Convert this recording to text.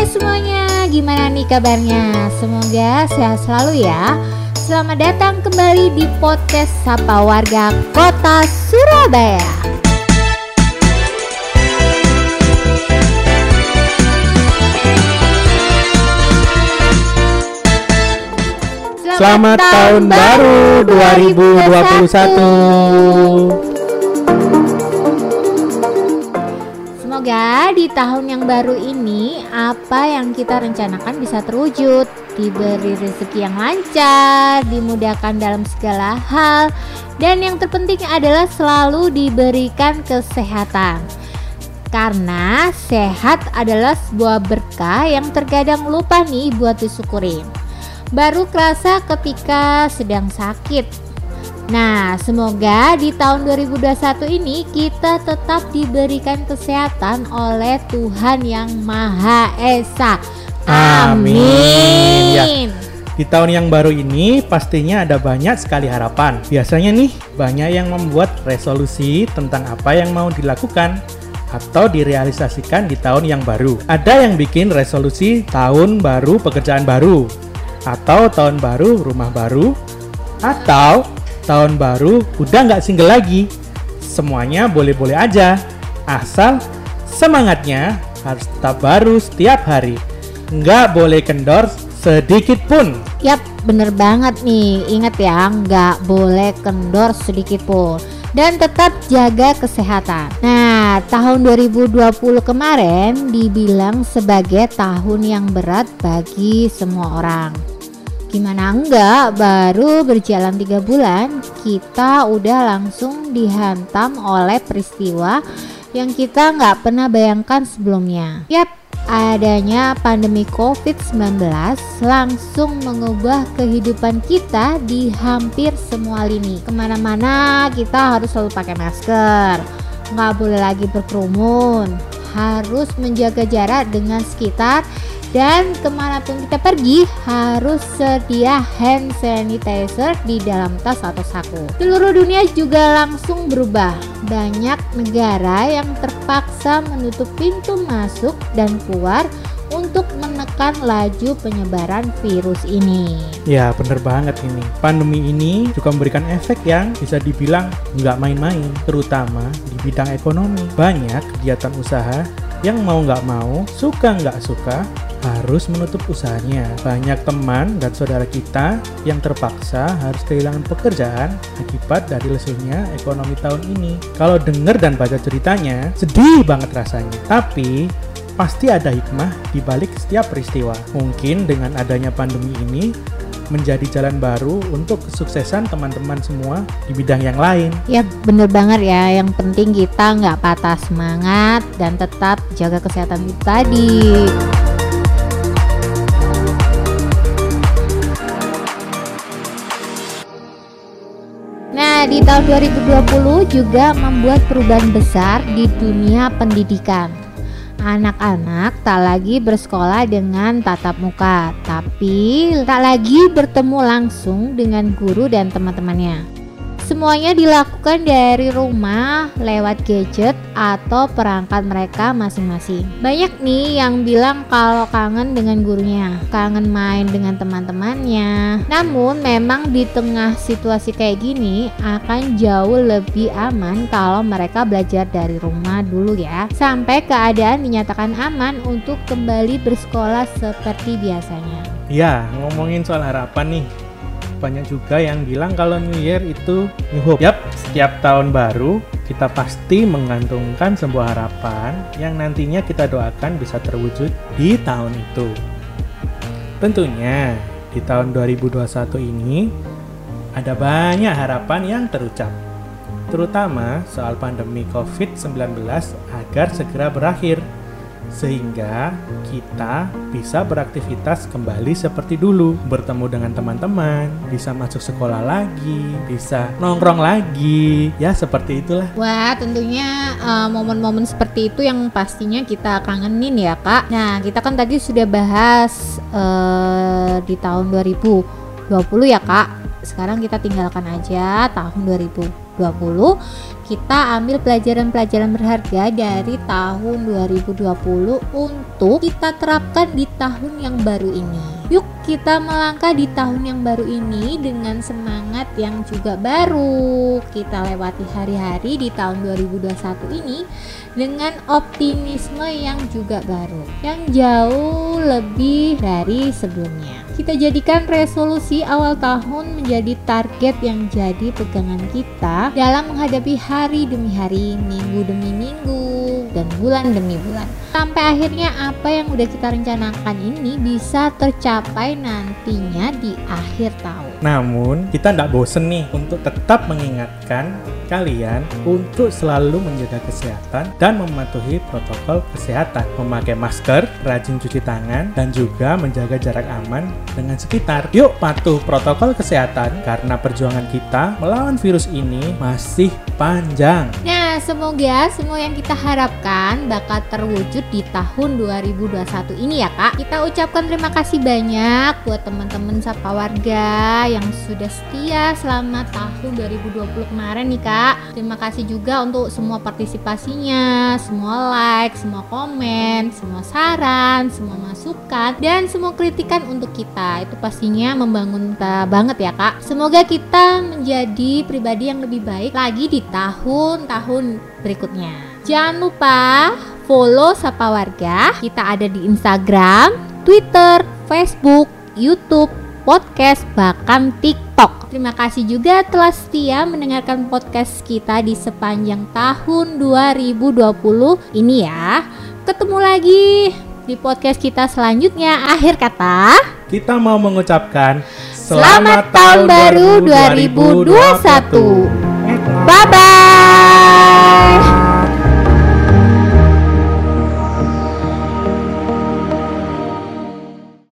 Hai semuanya, gimana nih kabarnya? Semoga sehat selalu ya. Selamat datang kembali di podcast Sapa Warga Kota Surabaya. Selamat tahun baru 2021. Semoga di tahun yang baru ini apa yang kita rencanakan bisa terwujud, diberi rezeki yang lancar, dimudahkan dalam segala hal, dan yang terpenting adalah selalu diberikan kesehatan. Karena sehat adalah sebuah berkah yang terkadang lupa nih buat disyukurin. Baru kerasa ketika sedang sakit, Nah, semoga di tahun 2021 ini kita tetap diberikan kesehatan oleh Tuhan yang Maha Esa. Amin. Ya. Di tahun yang baru ini pastinya ada banyak sekali harapan. Biasanya nih banyak yang membuat resolusi tentang apa yang mau dilakukan atau direalisasikan di tahun yang baru. Ada yang bikin resolusi tahun baru pekerjaan baru atau tahun baru rumah baru atau tahun baru udah nggak single lagi. Semuanya boleh-boleh aja, asal semangatnya harus tetap baru setiap hari. Nggak boleh kendor sedikit pun. Yap, bener banget nih. Ingat ya, nggak boleh kendor sedikit pun. Dan tetap jaga kesehatan. Nah, tahun 2020 kemarin dibilang sebagai tahun yang berat bagi semua orang Gimana enggak, baru berjalan tiga bulan kita udah langsung dihantam oleh peristiwa yang kita nggak pernah bayangkan sebelumnya. Yap, adanya pandemi COVID-19 langsung mengubah kehidupan kita di hampir semua lini. Ke mana-mana kita harus selalu pakai masker, nggak boleh lagi berkerumun, harus menjaga jarak dengan sekitar dan ke mana pun kita pergi harus sedia hand sanitizer di dalam tas atau saku. Seluruh dunia juga langsung berubah. Banyak negara yang terpaksa menutup pintu masuk dan keluar untuk menekan laju penyebaran virus ini. Ya bener banget ini. Pandemi ini juga memberikan efek yang bisa dibilang nggak main-main, terutama di bidang ekonomi. Banyak kegiatan usaha yang mau nggak mau, suka nggak suka, harus menutup usahanya. Banyak teman dan saudara kita yang terpaksa harus kehilangan pekerjaan akibat dari lesunya ekonomi tahun ini. Kalau denger dan baca ceritanya, sedih banget rasanya. Tapi pasti ada hikmah di balik setiap peristiwa. Mungkin dengan adanya pandemi ini menjadi jalan baru untuk kesuksesan teman-teman semua di bidang yang lain. Ya bener banget ya, yang penting kita nggak patah semangat dan tetap jaga kesehatan itu tadi. Di tahun 2020 juga membuat perubahan besar di dunia pendidikan. Anak-anak tak lagi bersekolah dengan tatap muka, tapi tak lagi bertemu langsung dengan guru dan teman-temannya. Semuanya dilakukan dari rumah lewat gadget atau perangkat mereka masing-masing. Banyak nih yang bilang kalau kangen dengan gurunya, kangen main dengan teman-temannya. Namun memang di tengah situasi kayak gini akan jauh lebih aman kalau mereka belajar dari rumah dulu ya. Sampai keadaan dinyatakan aman untuk kembali bersekolah seperti biasanya. Ya, ngomongin soal harapan nih banyak juga yang bilang kalau New Year itu New Hope. Yap, setiap tahun baru kita pasti menggantungkan sebuah harapan yang nantinya kita doakan bisa terwujud di tahun itu. Tentunya di tahun 2021 ini ada banyak harapan yang terucap, terutama soal pandemi COVID-19 agar segera berakhir sehingga kita bisa beraktivitas kembali seperti dulu, bertemu dengan teman-teman, bisa masuk sekolah lagi, bisa nongkrong lagi, ya seperti itulah. Wah, tentunya eh, momen-momen seperti itu yang pastinya kita kangenin ya kak. Nah, kita kan tadi sudah bahas uh, di tahun 2020 ya kak. Sekarang kita tinggalkan aja tahun 2021 kita ambil pelajaran-pelajaran berharga dari tahun 2020 untuk kita terapkan di tahun yang baru ini. Yuk kita melangkah di tahun yang baru ini dengan semangat yang juga baru. Kita lewati hari-hari di tahun 2021 ini dengan optimisme yang juga baru, yang jauh lebih dari sebelumnya. Kita jadikan resolusi awal tahun menjadi target yang jadi pegangan kita dalam menghadapi hari demi hari, minggu demi minggu, dan bulan demi bulan. Sampai akhirnya apa yang udah kita rencanakan ini bisa tercapai nantinya di akhir tahun. Namun, kita tidak bosen nih untuk tetap mengingatkan kalian untuk selalu menjaga kesehatan dan mematuhi protokol kesehatan, memakai masker, rajin cuci tangan, dan juga menjaga jarak aman dengan sekitar. Yuk patuh protokol kesehatan karena perjuangan kita melawan virus ini masih panjang. Nah, semoga semua yang kita harapkan bakal terwujud di tahun 2021 ini ya Kak. Kita ucapkan terima kasih banyak buat teman-teman sapa warga yang sudah setia selama tahun 2020 kemarin nih Kak. Terima kasih juga untuk semua partisipasinya, semua like, semua komen, semua saran, semua masukan dan semua kritikan untuk kita. Itu pastinya membangun kita banget ya Kak. Semoga kita menjadi pribadi yang lebih baik lagi di tahun-tahun berikutnya. Jangan lupa follow Sapa Warga. Kita ada di Instagram, Twitter, Facebook, YouTube, podcast, bahkan TikTok. Terima kasih juga telah setia mendengarkan podcast kita di sepanjang tahun 2020 ini ya. Ketemu lagi di podcast kita selanjutnya. Akhir kata, kita mau mengucapkan Selamat, tahun baru 2021. Bye bye.